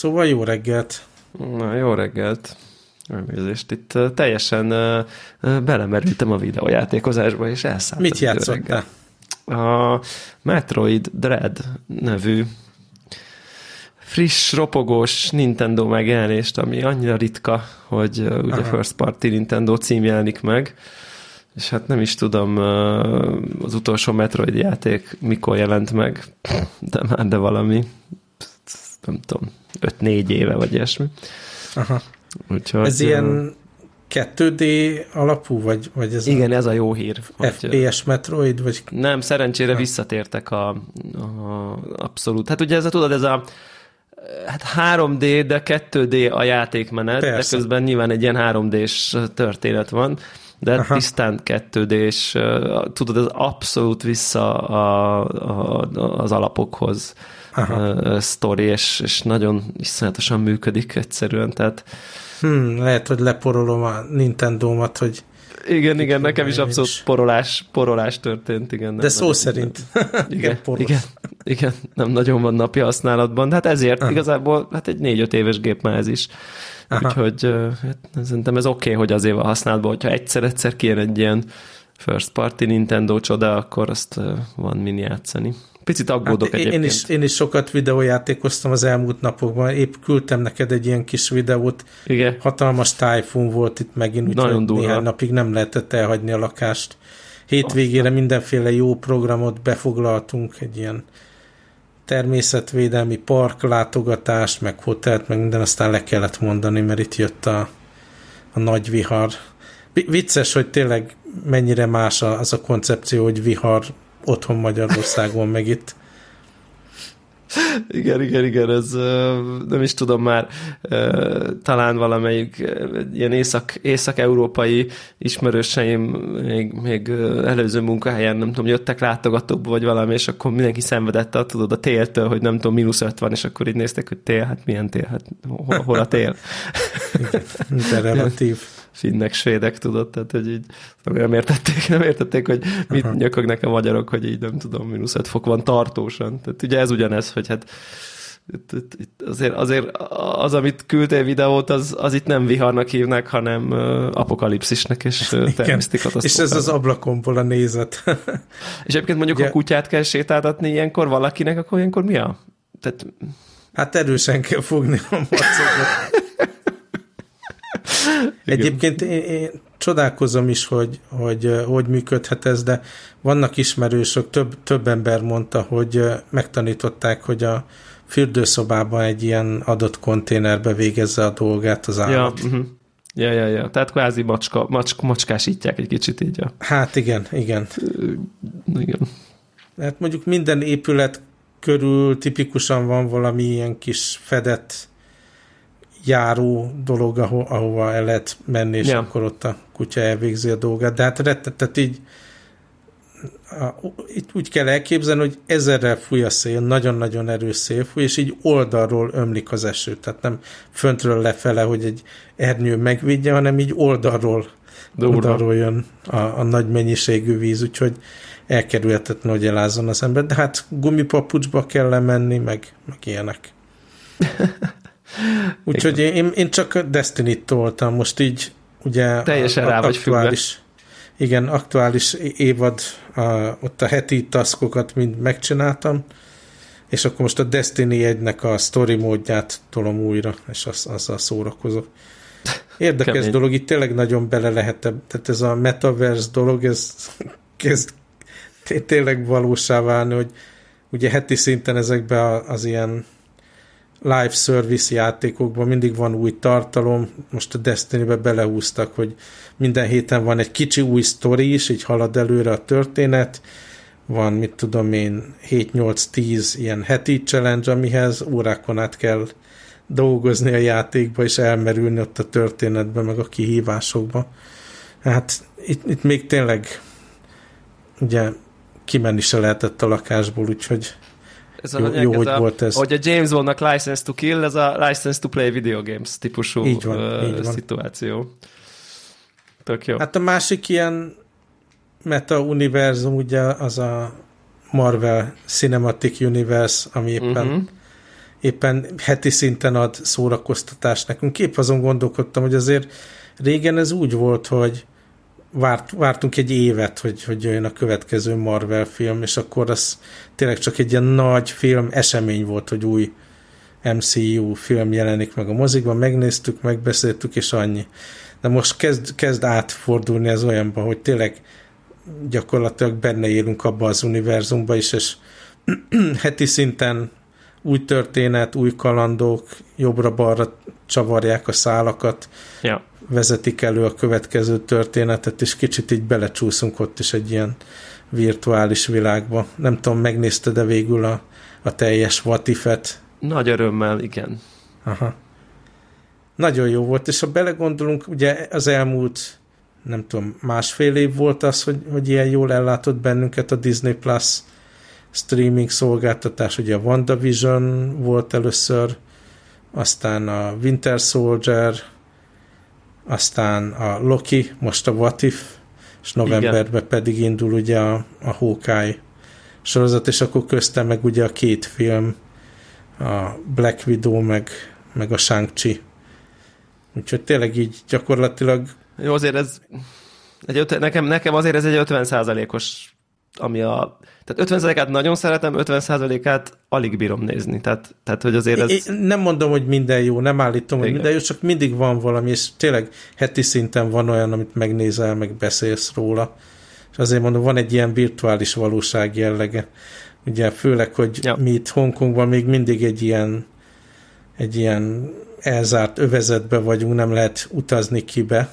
Szóval jó reggelt! Na, jó reggelt! Elnézést, itt teljesen uh, belemerültem a videójátékozásba, és elszállt. Mit játszottál? A Metroid Dread nevű friss, ropogós Nintendo megjelenést, ami annyira ritka, hogy uh, ugye Aha. First Party Nintendo cím jelenik meg, és hát nem is tudom, uh, az utolsó Metroid játék mikor jelent meg, de már de valami, nem tudom, 5-4 éve, vagy ilyesmi. Aha. Úgyhogy, ez ilyen 2D alapú, vagy, vagy ez Igen, a ez a jó hír. FPS Metroid, vagy... Nem, szerencsére ha. visszatértek a, a abszolút. Hát ugye ez a, tudod, ez a hát 3D, de 2D a játékmenet, Persze. de közben nyilván egy ilyen 3D-s történet van, de Aha. tisztán 2D-s, tudod, ez abszolút vissza a, a, az alapokhoz Aha. sztori, és, és nagyon iszonyatosan működik egyszerűen, tehát Hmm, lehet, hogy leporolom a Nintendo-mat, hogy igen, igen, nekem is abszolút is. porolás, porolás történt, igen. De szó szerint. igen, igen, igen, nem nagyon van napi használatban, de hát ezért Aha. igazából hát egy négy-öt éves gép már ez is. Aha. Úgyhogy hát, szerintem ez oké, okay, hogy azért van használatban, hogyha egyszer-egyszer kijön egy ilyen first party Nintendo csoda, akkor azt van min játszani. Picit aggódok hát egyébként. Én is, én is sokat videójátékoztam az elmúlt napokban. Épp küldtem neked egy ilyen kis videót. Igen. Hatalmas tájfun volt itt megint, úgyhogy néhány napig nem lehetett elhagyni a lakást. Hétvégére Aztán. mindenféle jó programot befoglaltunk, egy ilyen természetvédelmi park látogatást, meg hotelt, meg minden, aztán le kellett mondani, mert itt jött a, a nagy vihar. Vicces, hogy tényleg mennyire más az a koncepció, hogy vihar otthon Magyarországon, meg itt. Igen, igen, igen, ez nem is tudom már, talán valamelyik ilyen észak, észak-európai ismerőseim még, még előző munkahelyen, nem tudom, jöttek látogatókba, vagy valami, és akkor mindenki szenvedett a, tudod, a téltől, hogy nem tudom, mínusz öt van, és akkor így nézték, hogy tél, hát milyen tél, hát hol, hol a tél? De relatív finnek, svédek, tudod, tehát hogy így nem értették, nem értették, hogy mit Aha. nyökögnek a magyarok, hogy így nem tudom, mínusz 5 fok van tartósan. Tehát ugye ez ugyanez, hogy hát itt, itt, itt azért, azért az, amit küldtél videót, az, az itt nem viharnak hívnak, hanem uh, apokalipszisnek és uh, természeti És ez az ablakomból a nézet. és egyébként mondjuk, Ugye... ha kutyát kell sétáltatni ilyenkor valakinek, akkor ilyenkor mi a? Tehát... Hát erősen kell fogni a macokot. Egyébként én, én csodálkozom is, hogy, hogy hogy működhet ez, de vannak ismerősök, több, több ember mondta, hogy megtanították, hogy a fürdőszobában egy ilyen adott konténerbe végezze a dolgát az állat. Ja, uh-huh. Ja, ja, ja. Tehát kvázi macska, macsk, macskásítják egy kicsit így. Ja. Hát igen, igen. Igen. Hát mondjuk minden épület körül tipikusan van valami ilyen kis fedett járó dolog, aho, ahova el lehet menni, és ja. akkor ott a kutya elvégzi a dolgát. De hát rettet, tehát így a, itt úgy kell elképzelni, hogy ezerrel fúj a szél, nagyon-nagyon erős szél fúj, és így oldalról ömlik az eső. Tehát nem föntről lefele, hogy egy ernyő megvédje, hanem így oldalról, oldalról jön a, a nagy mennyiségű víz, úgyhogy elkerülhetetlen, hogy elázzon az ember. De hát gumipapucsba kell lemenni, meg, meg ilyenek. Úgyhogy én, én csak Destiny-t toltam, most így ugye Teljesen rá vagy aktuális, igen, aktuális évad, a, ott a heti taskokat mind megcsináltam, és akkor most a Destiny egynek a story módját tolom újra, és az, azzal szórakozok. Érdekes Kemény. dolog, itt tényleg nagyon bele lehet, tehát ez a metaverse dolog, ez kezd tényleg valósá válni, hogy ugye heti szinten ezekbe az ilyen live service játékokban mindig van új tartalom, most a Destiny-be belehúztak, hogy minden héten van egy kicsi új sztori is, így halad előre a történet, van, mit tudom én, 7-8-10 ilyen heti challenge, amihez órákon át kell dolgozni a játékba, és elmerülni ott a történetbe, meg a kihívásokba. Hát itt, itt még tényleg ugye kimenni se lehetett a lakásból, úgyhogy ez a jó, jó ez hogy a, volt ez. Hogy a James Bondnak License to Kill, ez a License to Play Video Games típusú így van, uh, így van. szituáció. Tök jó. Hát a másik ilyen meta-univerzum ugye az a Marvel Cinematic Universe, ami éppen uh-huh. éppen heti szinten ad szórakoztatást nekünk. Épp azon gondolkodtam, hogy azért régen ez úgy volt, hogy várt, vártunk egy évet, hogy, hogy jöjjön a következő Marvel film, és akkor az tényleg csak egy ilyen nagy film esemény volt, hogy új MCU film jelenik meg a mozikban, megnéztük, megbeszéltük, és annyi. De most kezd, kezd átfordulni ez olyanba, hogy tényleg gyakorlatilag benne élünk abba az univerzumba is, és heti szinten új történet, új kalandok, jobbra-balra csavarják a szálakat, ja. vezetik elő a következő történetet, és kicsit így belecsúszunk ott is egy ilyen virtuális világba. Nem tudom, megnézted-e végül a, a teljes Vatifet? Nagy örömmel, igen. Aha. Nagyon jó volt, és ha belegondolunk, ugye az elmúlt nem tudom, másfél év volt az, hogy, hogy ilyen jól ellátott bennünket a Disney Plus streaming szolgáltatás, ugye a WandaVision volt először, aztán a Winter Soldier, aztán a Loki, most a What If, és novemberben Igen. pedig indul ugye a, a Hawkeye sorozat, és akkor köztem meg ugye a két film, a Black Widow, meg, meg a Shang-Chi. Úgyhogy tényleg így gyakorlatilag... Jó, azért ez egy, nekem, nekem azért ez egy 50% os ami a tehát 50%-át nagyon szeretem, 50%-át alig bírom nézni. Tehát, tehát hogy azért ez... Én nem mondom, hogy minden jó, nem állítom, Igen. hogy minden jó, csak mindig van valami, és tényleg heti szinten van olyan, amit megnézel, meg beszélsz róla. És azért mondom, van egy ilyen virtuális valóság jellege. Ugye főleg, hogy ja. mi itt Hongkongban még mindig egy ilyen egy ilyen elzárt övezetbe vagyunk, nem lehet utazni kibe.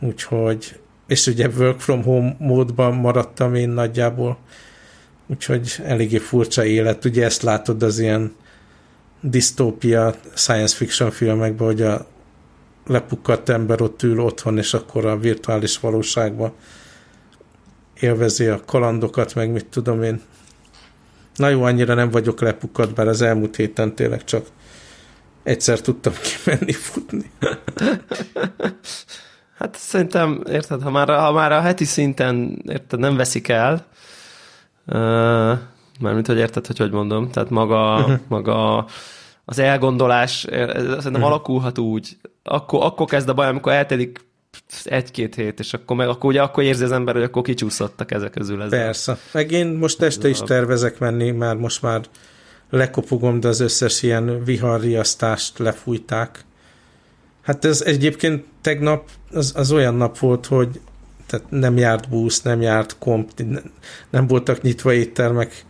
Úgyhogy és ugye work from home módban maradtam én nagyjából, úgyhogy eléggé furcsa élet. Ugye ezt látod az ilyen disztópia science fiction filmekben, hogy a lepukkadt ember ott ül otthon, és akkor a virtuális valóságban élvezi a kalandokat, meg mit tudom én. Na jó, annyira nem vagyok lepukkadt, bár az elmúlt héten tényleg csak egyszer tudtam kimenni futni. Hát szerintem, érted, ha már, ha már a heti szinten, érted, nem veszik el, uh, mármint, hogy érted, hogy hogy mondom, tehát maga, uh-huh. maga az elgondolás szerintem uh-huh. alakulhat úgy, akkor, akkor kezd a baj, amikor eltelik egy-két hét, és akkor meg akkor ugye akkor érzi az ember, hogy akkor kicsúszottak ezek közül. Ez Persze. Meg én most este is tervezek menni, mert most már lekopogom, de az összes ilyen viharriasztást lefújták. Hát ez egyébként tegnap az, az olyan nap volt, hogy tehát nem járt busz, nem járt komp, nem voltak nyitva éttermek,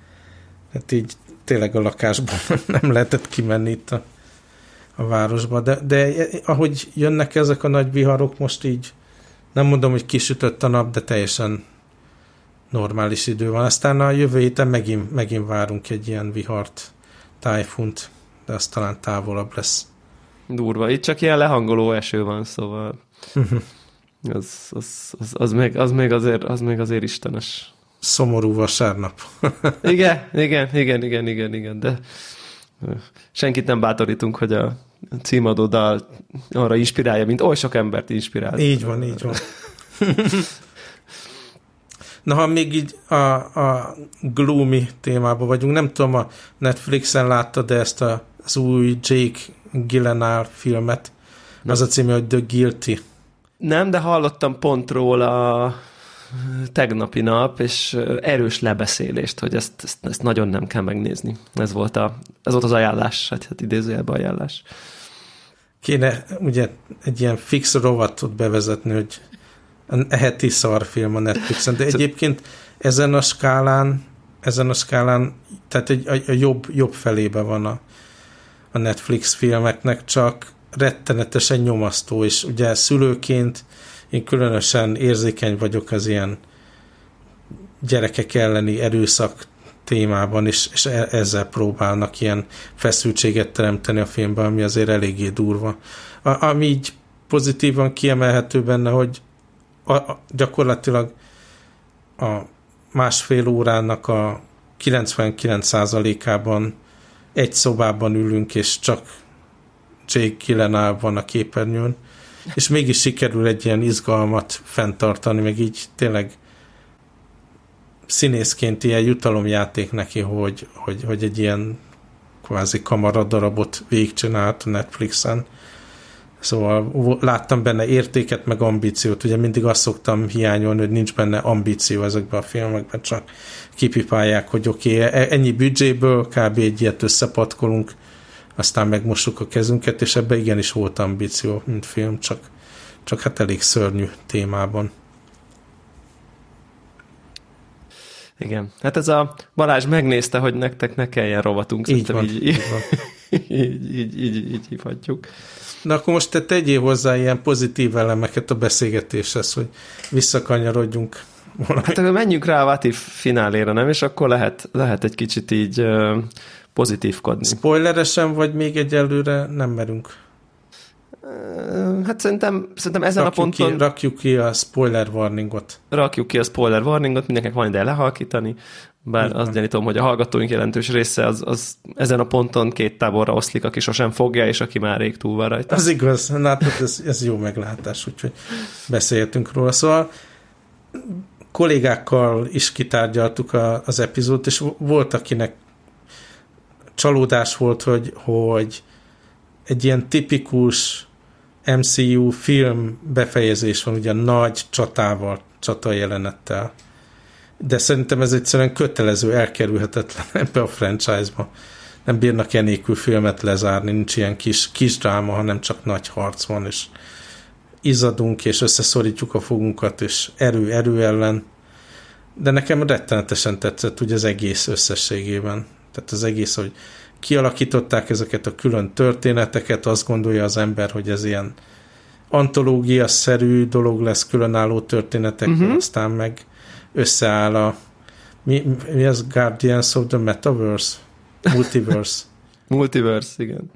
hát így tényleg a lakásban nem lehetett kimenni itt a, a városba, de, de ahogy jönnek ezek a nagy viharok, most így nem mondom, hogy kisütött a nap, de teljesen normális idő van. Aztán a jövő héten megint, megint várunk egy ilyen vihart, tájfunt, de az talán távolabb lesz. Durva. Itt csak ilyen lehangoló eső van, szóval az, az, az, az, még, az, még azért, az még azért istenes. Szomorú vasárnap. igen, igen, igen, igen, igen, igen, de senkit nem bátorítunk, hogy a címadó dal arra inspirálja, mint oly sok embert inspirál. Így van, így van. Na, ha még így a, a gloomy témában vagyunk, nem tudom, a Netflixen láttad de ezt a, az új Jake Gyllenhaal filmet. Nem. Az a címe, hogy The Guilty. Nem, de hallottam pont róla tegnapi nap, és erős lebeszélést, hogy ezt, ezt, ezt nagyon nem kell megnézni. Ez volt, a, ez volt az ajánlás, hát, hát idézőjelben ajánlás. Kéne ugye egy ilyen fix rovatot bevezetni, hogy a heti szarfilm a Netflixen, de egyébként ezen a skálán, ezen a skálán, tehát egy, a, a jobb, jobb felébe van a, a Netflix filmeknek, csak rettenetesen nyomasztó, és ugye szülőként én különösen érzékeny vagyok az ilyen gyerekek elleni erőszak témában, és, és e, ezzel próbálnak ilyen feszültséget teremteni a filmben, ami azért eléggé durva. A, ami így pozitívan kiemelhető benne, hogy a, a, gyakorlatilag a másfél órának a 99%-ában egy szobában ülünk, és csak Jake Gyllenhaal van a képernyőn, és mégis sikerül egy ilyen izgalmat fenntartani, meg így tényleg színészként ilyen jutalomjáték neki, hogy, hogy, hogy egy ilyen kvázi kamaradarabot végigcsinált Netflixen. Szóval láttam benne értéket, meg ambíciót. Ugye mindig azt szoktam hiányolni, hogy nincs benne ambíció ezekben a filmekben, csak kipipálják, hogy oké, okay, e- ennyi büdzséből kb. egy ilyet összepatkolunk, aztán megmossuk a kezünket, és ebbe igenis volt ambíció, mint film, csak, csak hát elég szörnyű témában. Igen. Hát ez a Balázs megnézte, hogy nektek ne kelljen rovatunk. Így van, így, így, így, így, így, így hívhatjuk. Na akkor most te tegyél hozzá ilyen pozitív elemeket a beszélgetéshez, hogy visszakanyarodjunk valami. Hát akkor menjünk rá a Vatif fináléra, nem? És akkor lehet, lehet egy kicsit így pozitívkodni. Spoileresen, vagy még egyelőre nem merünk? Hát szerintem, szerintem ezen rakjuk a ponton... Ki, rakjuk ki a spoiler warningot. Rakjuk ki a spoiler warningot, mindenkinek van ide lehalkítani, bár azt gyanítom, hogy a hallgatóink jelentős része az, az ezen a ponton két táborra oszlik, aki sosem fogja, és aki már rég túl van rajta. Az igaz, hát ez, ez jó meglátás, úgyhogy beszéltünk róla. Szóval kollégákkal is kitárgyaltuk a, az epizódot, és volt, akinek csalódás volt, hogy, hogy egy ilyen tipikus MCU film befejezés van, ugye nagy csatával, csata jelenettel. De szerintem ez egyszerűen kötelező, elkerülhetetlen ebbe a franchise-ba. Nem bírnak enélkül filmet lezárni, nincs ilyen kis, kis dráma, hanem csak nagy harc van, és izadunk, és összeszorítjuk a fogunkat, és erő erő ellen. De nekem rettenetesen tetszett ugye az egész összességében. Tehát az egész, hogy kialakították ezeket a külön történeteket, azt gondolja az ember, hogy ez ilyen antológia-szerű dolog lesz különálló történetek, uh-huh. aztán meg összeáll a mi, mi az Guardians of the Metaverse? Multiverse. Multiverse, igen.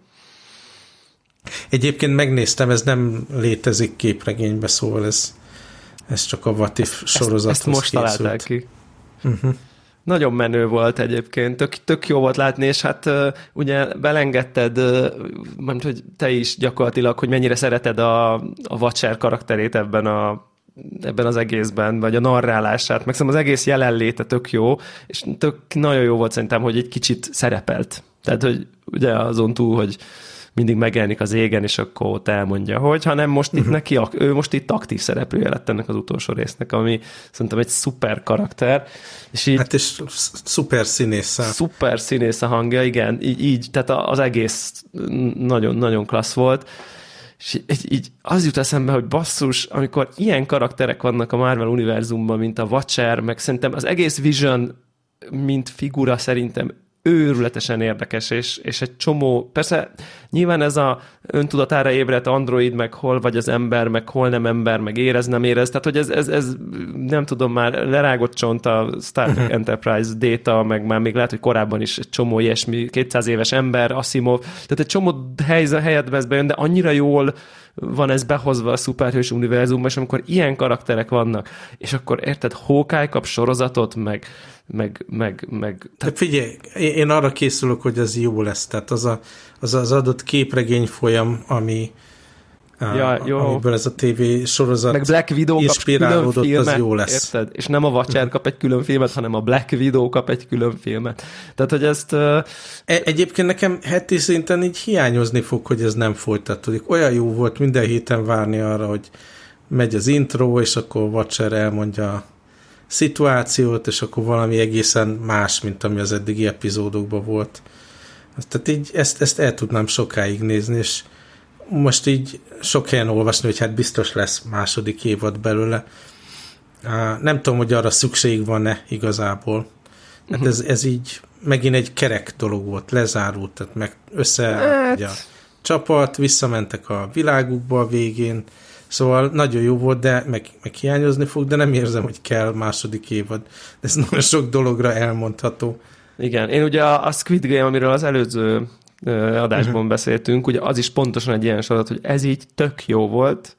Egyébként megnéztem, ez nem létezik képregénybe, szóval ez, ez csak a Vatif sorozathoz ezt, ezt most készült. találták ki. Uh-huh. Nagyon menő volt egyébként, tök, tök jó volt látni, és hát uh, ugye belengedted, uh, mert hogy te is gyakorlatilag, hogy mennyire szereted a, a Watcher karakterét ebben a ebben az egészben, vagy a narrálását, meg az egész jelenléte tök jó, és tök nagyon jó volt szerintem, hogy egy kicsit szerepelt. Tehát, hogy ugye azon túl, hogy mindig megjelenik az égen, és akkor ott elmondja, hogy, hanem most itt uh-huh. neki, ő most itt aktív szereplője lett ennek az utolsó résznek, ami szerintem egy szuper karakter. És így, hát és szuper színész. Szuper színész a hangja, igen, így, így tehát az egész nagyon-nagyon klassz volt. És így, így az jut eszembe, hogy basszus, amikor ilyen karakterek vannak a Marvel univerzumban, mint a Watcher, meg szerintem az egész Vision, mint figura szerintem őrületesen érdekes, és, és egy csomó, persze nyilván ez a öntudatára ébredt android, meg hol vagy az ember, meg hol nem ember, meg érez, nem érez, tehát hogy ez, ez, ez nem tudom, már lerágott csont a Star Trek. Enterprise data, meg már még lehet, hogy korábban is egy csomó ilyesmi, 200 éves ember, Asimov, tehát egy csomó helyet vesz bejön, de annyira jól van ez behozva a szuperhős univerzumban, és amikor ilyen karakterek vannak, és akkor érted, Hawkeye kap sorozatot, meg meg, meg, meg tehát... figyelj, én arra készülök, hogy ez jó lesz, tehát az a, az, az adott képregény folyam, ami ja, jó. amiből ez a TV sorozat meg Black Widow inspirálódott, kap filmet, az jó lesz. Érted? És nem a Watcher kap egy külön filmet, hanem a Black Widow kap egy külön filmet. Tehát, hogy ezt... Uh... E- egyébként nekem heti szinten így hiányozni fog, hogy ez nem folytatódik. Olyan jó volt minden héten várni arra, hogy megy az intro, és akkor Watcher elmondja szituációt, és akkor valami egészen más, mint ami az eddigi epizódokban volt. Tehát így ezt, ezt el tudnám sokáig nézni, és most így sok helyen olvasni, hogy hát biztos lesz második évad belőle. Nem tudom, hogy arra szükség van-e igazából. Hát uh-huh. ez, ez így megint egy kerek dolog volt, lezárult, tehát meg össze hát. a csapat, visszamentek a világukba a végén, Szóval nagyon jó volt, de meg, meg hiányozni fog, de nem érzem, hogy kell második évad. Ez nagyon sok dologra elmondható. Igen, én ugye a, a Squid Game, amiről az előző adásban uh-huh. beszéltünk, ugye az is pontosan egy ilyen sorozat, hogy ez így tök jó volt,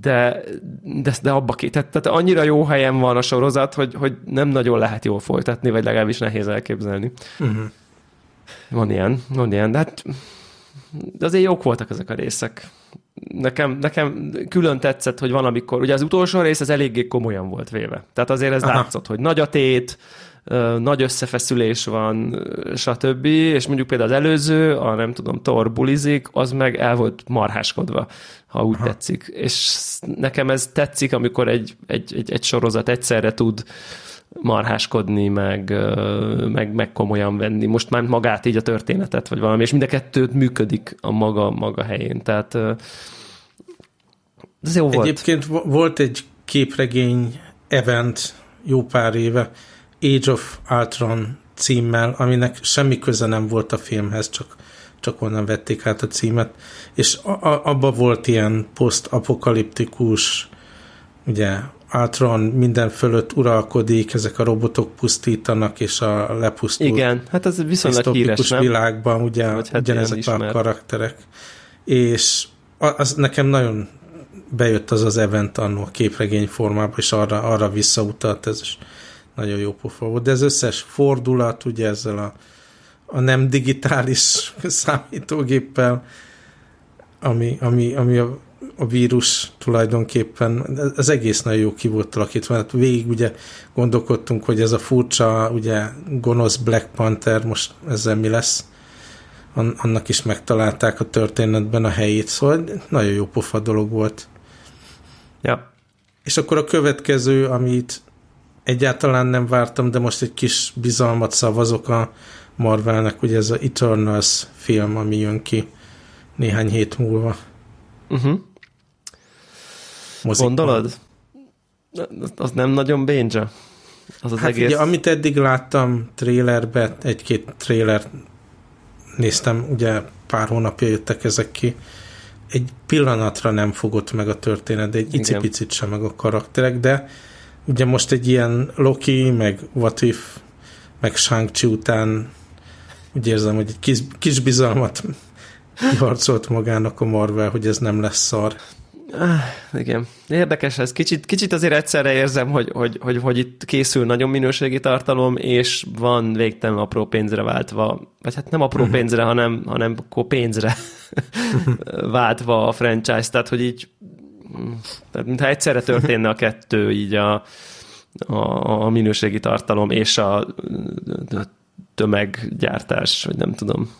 de, de, de abba ki, tehát, tehát annyira jó helyen van a sorozat, hogy, hogy nem nagyon lehet jól folytatni, vagy legalábbis nehéz elképzelni. Uh-huh. Van ilyen, van ilyen, de hát de azért jók voltak ezek a részek nekem, nekem külön tetszett, hogy van, amikor, ugye az utolsó rész az eléggé komolyan volt véve. Tehát azért ez Aha. látszott, hogy nagy a tét, nagy összefeszülés van, stb. És mondjuk például az előző, a nem tudom, Thor bulizik, az meg el volt marháskodva, ha úgy Aha. tetszik. És nekem ez tetszik, amikor egy, egy, egy, egy sorozat egyszerre tud marháskodni, meg, meg, meg komolyan venni. Most már magát így a történetet, vagy valami, és mind a kettőt működik a maga, maga helyén. Tehát ez jó volt. Egyébként volt egy képregény event jó pár éve, Age of Ultron címmel, aminek semmi köze nem volt a filmhez, csak, csak onnan vették át a címet, és abba volt ilyen posztapokaliptikus, ugye Ultron minden fölött uralkodik, ezek a robotok pusztítanak, és a lepusztult Igen, hát ez viszonylag híres, nem? világban ugye hát ugyanezek a karakterek. És az nekem nagyon bejött az az event annó a képregény formában, és arra, arra visszautalt, ez is nagyon jó pofa volt. De ez összes fordulat, ugye ezzel a, a nem digitális számítógéppel, ami, ami, ami a, a vírus tulajdonképpen, az egész nagyon jó ki volt alakítva, hát végig ugye gondolkodtunk, hogy ez a furcsa, ugye gonosz Black Panther, most ezzel mi lesz, annak is megtalálták a történetben a helyét, szóval nagyon jó pofa dolog volt. Ja. És akkor a következő, amit egyáltalán nem vártam, de most egy kis bizalmat szavazok a Marvelnek, ugye ez a Eternals film, ami jön ki néhány hét múlva. Uh-huh. Gondolod? Az nem nagyon bénja? Az az hát egész... ugye, amit eddig láttam trailerbe, egy-két trailer néztem, ugye pár hónapja jöttek ezek ki, egy pillanatra nem fogott meg a történet, de egy icipicit sem meg a karakterek, de ugye most egy ilyen Loki, meg What If, meg shang után úgy érzem, hogy egy kis, kis bizalmat harcolt magának a Marvel, hogy ez nem lesz szar. Ah, igen. Érdekes ez. Kicsit, kicsit azért egyszerre érzem, hogy, hogy, hogy, hogy itt készül nagyon minőségi tartalom, és van végtelen apró pénzre váltva, vagy hát nem apró pénzre, hanem, hanem akkor pénzre váltva a franchise, tehát hogy így tehát mintha egyszerre történne a kettő, így a, a, a minőségi tartalom és a, a tömeggyártás, vagy nem tudom.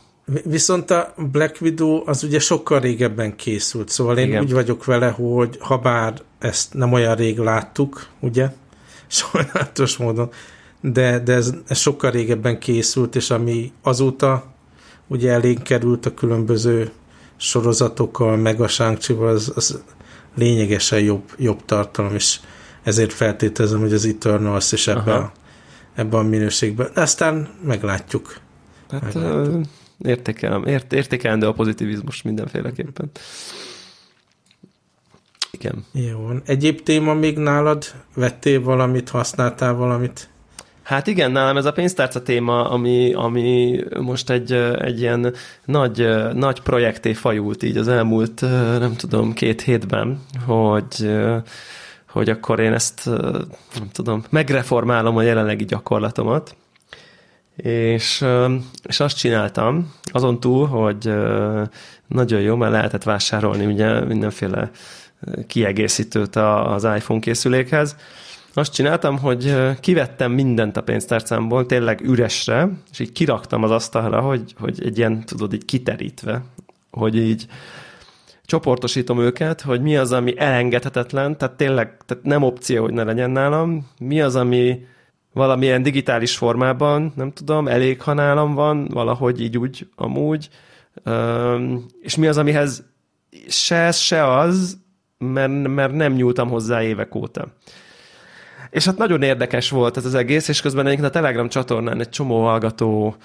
Viszont a Black Widow az ugye sokkal régebben készült, szóval én Igen. úgy vagyok vele, hogy ha bár ezt nem olyan rég láttuk, ugye, sajnálatos módon, de, de ez, ez sokkal régebben készült, és ami azóta ugye elénk került a különböző sorozatokkal, meg a az, az lényegesen jobb, jobb tartalom, és ezért feltételezem, hogy az Eternals is ebbe a, ebbe a minőségben. De aztán meglátjuk. Hát, meglátjuk. Értékelem, ért, értékelendő a pozitivizmus mindenféleképpen. Igen. Jó. Egyéb téma még nálad? Vettél valamit, használtál valamit? Hát igen, nálam ez a pénztárca téma, ami, ami most egy, egy ilyen nagy, nagy projekté fajult így az elmúlt, nem tudom, két hétben, hogy, hogy akkor én ezt, nem tudom, megreformálom a jelenlegi gyakorlatomat, és, és azt csináltam, azon túl, hogy nagyon jó, mert lehetett vásárolni ugye mindenféle kiegészítőt az iPhone készülékhez. Azt csináltam, hogy kivettem mindent a pénztárcámból, tényleg üresre, és így kiraktam az asztalra, hogy, hogy egy ilyen, tudod, így kiterítve, hogy így csoportosítom őket, hogy mi az, ami elengedhetetlen, tehát tényleg tehát nem opció, hogy ne legyen nálam, mi az, ami valamilyen digitális formában, nem tudom, elég, ha nálam van, valahogy így úgy, amúgy, és mi az, amihez se ez, se az, mert, mert nem nyúltam hozzá évek óta. És hát nagyon érdekes volt ez az egész, és közben egyébként a Telegram csatornán egy csomó hallgató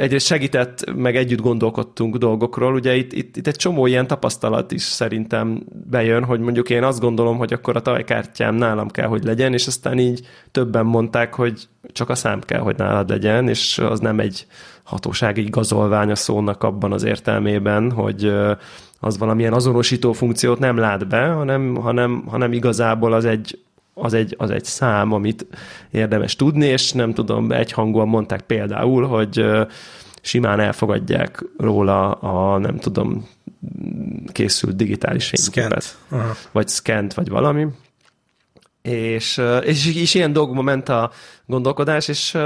egyrészt segített, meg együtt gondolkodtunk dolgokról. Ugye itt, itt, itt egy csomó ilyen tapasztalat is szerintem bejön, hogy mondjuk én azt gondolom, hogy akkor a tajkártyám nálam kell, hogy legyen, és aztán így többen mondták, hogy csak a szám kell, hogy nálad legyen, és az nem egy hatósági igazolvány a szónak abban az értelmében, hogy az valamilyen azonosító funkciót nem lát be, hanem, hanem, hanem igazából az egy az egy, az egy szám, amit érdemes tudni, és nem tudom, egyhangúan mondták például, hogy simán elfogadják róla a, nem tudom, készült digitális fényképet. Vagy scant, vagy valami. És, és, és ilyen dolgokban ment a gondolkodás, és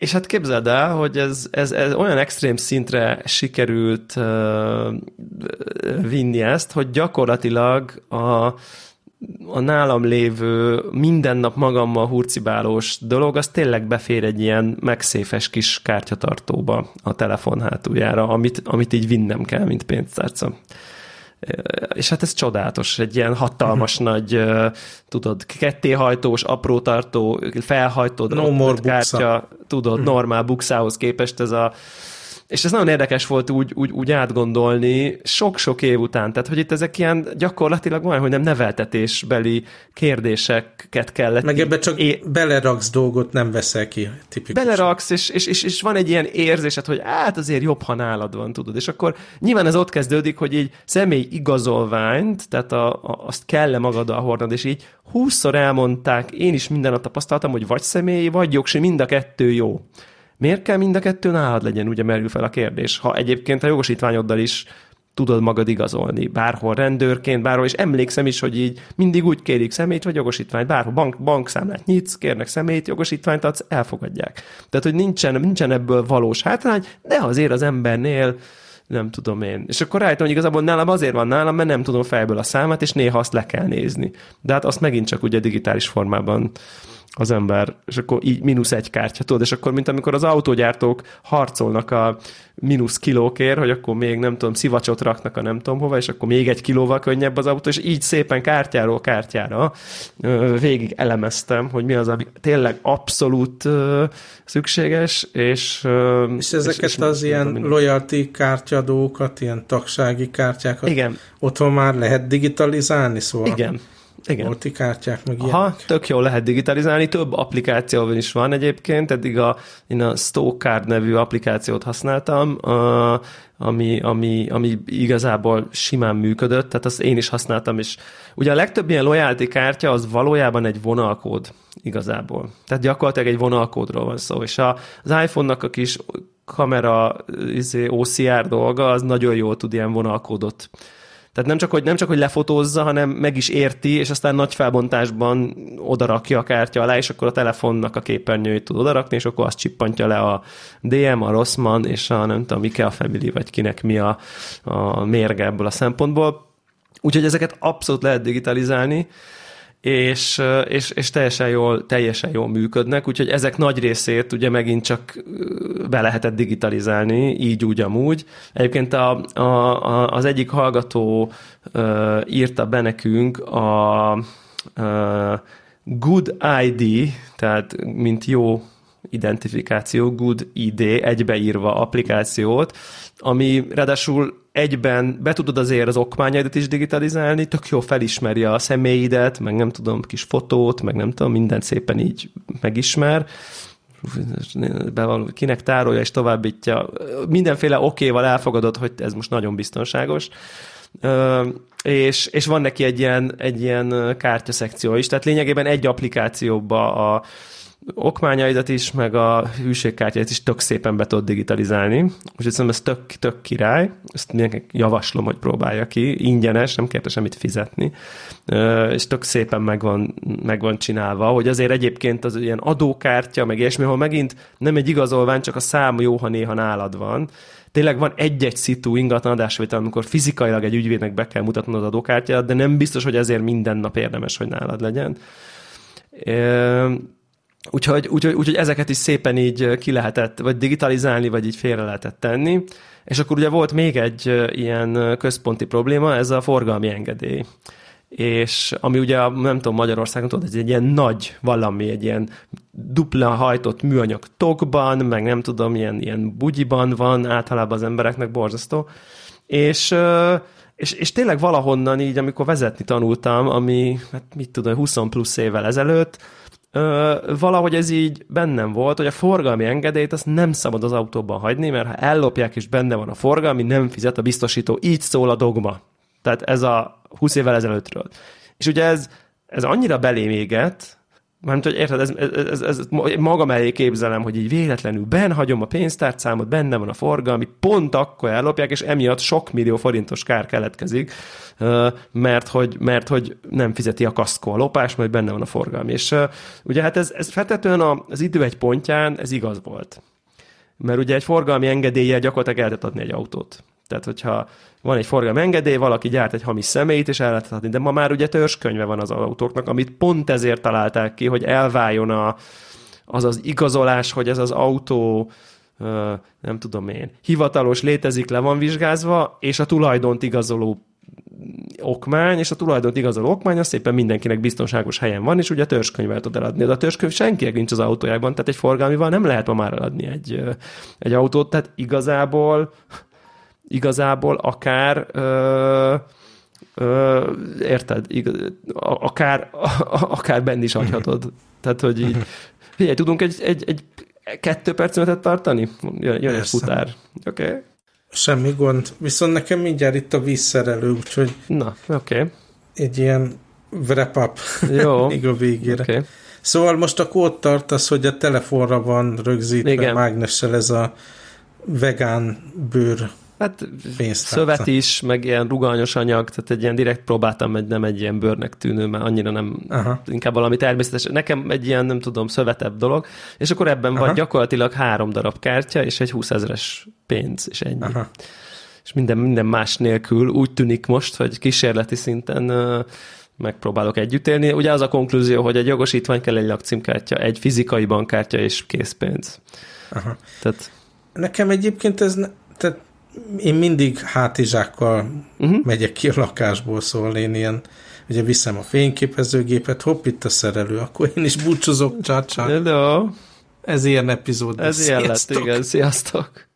és hát képzeld el, hogy ez, ez, ez olyan extrém szintre sikerült uh, vinni ezt, hogy gyakorlatilag a, a nálam lévő minden nap magammal hurcibálós dolog, az tényleg befér egy ilyen megszéfes kis kártyatartóba a telefon hátuljára, amit, amit így vinnem kell, mint pénztárca. És hát ez csodálatos, egy ilyen hatalmas uh-huh. nagy, tudod, kettéhajtós, aprótartó, felhajtod, no more kártya, tudod, uh-huh. normál bukszához képest ez a és ez nagyon érdekes volt úgy, úgy, úgy átgondolni sok-sok év után, tehát hogy itt ezek ilyen gyakorlatilag van, hogy nem neveltetésbeli kérdéseket kellett. Meg ebbe csak é- beleraksz dolgot, nem veszel ki tipikus. Beleraksz, és, és, és, és van egy ilyen érzésed, hogy hát azért jobb, ha nálad van, tudod. És akkor nyilván ez ott kezdődik, hogy így személy igazolványt, tehát a, a, azt kell-e magaddal hordnod, és így húszszor elmondták, én is minden nap tapasztaltam, hogy vagy személy, vagy jogsi, mind a kettő jó. Miért kell mind a kettő nálad legyen, ugye merül fel a kérdés. Ha egyébként a jogosítványoddal is tudod magad igazolni, bárhol rendőrként, bárhol, és emlékszem is, hogy így mindig úgy kérik szemét vagy jogosítványt, bárhol bank, bankszámlát nyitsz, kérnek szemét, jogosítványt adsz, elfogadják. Tehát, hogy nincsen, nincsen ebből valós hátrány, de azért az embernél nem tudom én. És akkor rájöttem, hogy igazából nálam azért van nálam, mert nem tudom fejből a számát, és néha azt le kell nézni. De hát azt megint csak ugye digitális formában az ember, és akkor így mínusz egy kártya, tudod, és akkor, mint amikor az autógyártók harcolnak a mínusz kilókért, hogy akkor még nem tudom, szivacsot raknak a nem tudom hova, és akkor még egy kilóval könnyebb az autó, és így szépen kártyáról kártyára végig elemeztem, hogy mi az, ami tényleg abszolút szükséges, és... És ezeket és, és az ilyen minden. loyalty kártyadókat, ilyen tagsági kártyákat Igen. otthon már lehet digitalizálni, szóval... Igen. Igen. Multikártyák, meg Aha, ilyenek. tök jól lehet digitalizálni, több applikáció is van egyébként, eddig a, én a Stowcard nevű applikációt használtam, a, ami, ami, ami igazából simán működött, tehát azt én is használtam, és ugye a legtöbb ilyen loyalty kártya az valójában egy vonalkód igazából. Tehát gyakorlatilag egy vonalkódról van szó, és a, az iPhone-nak a kis kamera izé, OCR dolga, az nagyon jól tud ilyen vonalkódot tehát nem csak, hogy, nem csak, hogy lefotózza, hanem meg is érti, és aztán nagy felbontásban odarakja a kártya alá, és akkor a telefonnak a képernyőjét tud odarakni, és akkor azt csippantja le a DM, a Rossmann, és a nem tudom, Ikea Family, vagy kinek mi a, a mérge ebből a szempontból. Úgyhogy ezeket abszolút lehet digitalizálni, és, és, és teljesen, jól, teljesen jól működnek, úgyhogy ezek nagy részét ugye megint csak be lehetett digitalizálni, így úgy amúgy. Egyébként a, a, a, az egyik hallgató uh, írta be nekünk a uh, Good ID, tehát mint jó identifikáció, Good ID egybeírva applikációt, ami ráadásul egyben be tudod azért az okmányaidat is digitalizálni, tök jó felismeri a személyidet, meg nem tudom, kis fotót, meg nem tudom, mindent szépen így megismer, bevaló, kinek tárolja és továbbítja. Mindenféle okéval elfogadod, hogy ez most nagyon biztonságos. És, és van neki egy ilyen, egy ilyen kártyaszekció is, tehát lényegében egy applikációba a, okmányaidat is, meg a hűségkártyát is tök szépen be tudod digitalizálni. Úgyhogy szerintem ez tök, tök király. Ezt mindenkinek javaslom, hogy próbálja ki. Ingyenes, nem kérte semmit fizetni. És tök szépen meg van, meg van csinálva, hogy azért egyébként az ilyen adókártya, meg ilyesmi, ahol megint nem egy igazolvány, csak a szám jó, ha néha nálad van. Tényleg van egy-egy szitu ingatlan adásvétel, amikor fizikailag egy ügyvédnek be kell mutatnod az adókártyát, de nem biztos, hogy ezért minden nap érdemes, hogy nálad legyen. Úgyhogy, úgyhogy, úgyhogy ezeket is szépen így ki lehetett, vagy digitalizálni, vagy így félre lehetett tenni. És akkor ugye volt még egy ilyen központi probléma, ez a forgalmi engedély. És ami ugye, nem tudom, Magyarországon tudod, egy ilyen nagy valami, egy ilyen dupla hajtott műanyag tokban, meg nem tudom, ilyen, ilyen bugyiban van általában az embereknek borzasztó. És és, és tényleg valahonnan így, amikor vezetni tanultam, ami, hát mit tudom, 20 plusz évvel ezelőtt, ö, valahogy ez így bennem volt, hogy a forgalmi engedélyt azt nem szabad az autóban hagyni, mert ha ellopják és benne van a forgalmi, nem fizet a biztosító. Így szól a dogma. Tehát ez a 20 évvel ezelőttről. És ugye ez, ez annyira belém égett, Mármint, hogy érted, ez, ez, ez, ez magam elé képzelem, hogy így véletlenül benhagyom a pénztárcámot, benne van a forgalmi, pont akkor ellopják, és emiatt sok millió forintos kár keletkezik, mert hogy, mert hogy nem fizeti a kaszkó a lopás, majd benne van a forgalmi. És ugye hát ez, ez feltetően az idő egy pontján ez igaz volt. Mert ugye egy forgalmi engedéllyel gyakorlatilag el adni egy autót. Tehát, hogyha van egy forgalmi engedély, valaki gyárt egy hamis személyt, és el lehet adni. De ma már ugye törzskönyve van az autóknak, amit pont ezért találták ki, hogy elváljon a, az az igazolás, hogy ez az autó nem tudom én, hivatalos létezik, le van vizsgázva, és a tulajdont igazoló okmány, és a tulajdont igazoló okmány az szépen mindenkinek biztonságos helyen van, és ugye a törzskönyvet tud eladni. De a törzskönyv senkinek nincs az autójában, tehát egy forgalmival nem lehet ma már eladni egy, egy autót, tehát igazából igazából akár ö, ö, érted, igaz, akár, akár benn is hagyhatod. Tehát, hogy így, figyelj, tudunk egy, egy, egy kettő percet tartani? Jön, jön egy futár. Oké. Okay. Semmi gond. Viszont nekem mindjárt itt a vízszerelő, úgyhogy... Na, oké. Okay. Egy ilyen wrap up Jó. még a végére. Okay. Szóval most akkor ott tartasz, hogy a telefonra van rögzítve Igen. mágnessel ez a vegán bőr Hát szövet is, meg ilyen ruganyos anyag, tehát egy ilyen direkt próbáltam, egy, nem egy ilyen bőrnek tűnő, mert annyira nem, Aha. inkább valami természetes. Nekem egy ilyen, nem tudom, szövetebb dolog, és akkor ebben Aha. van gyakorlatilag három darab kártya, és egy 20 ezeres pénz, és ennyi. Aha. És minden, minden más nélkül úgy tűnik most, hogy kísérleti szinten megpróbálok együtt élni. Ugye az a konklúzió, hogy egy jogosítvány kell egy lakcímkártya, egy fizikai bankkártya és készpénz. Aha. Tehát... Nekem egyébként ez, ne, tehát én mindig hátizsákkal uh-huh. megyek ki a lakásból, szóval én ilyen, ugye viszem a fényképezőgépet, hopp, itt a szerelő, akkor én is búcsúzok, csácsá. Hello. Ez ilyen epizód. Ez ilyen lett, igen, sziasztok.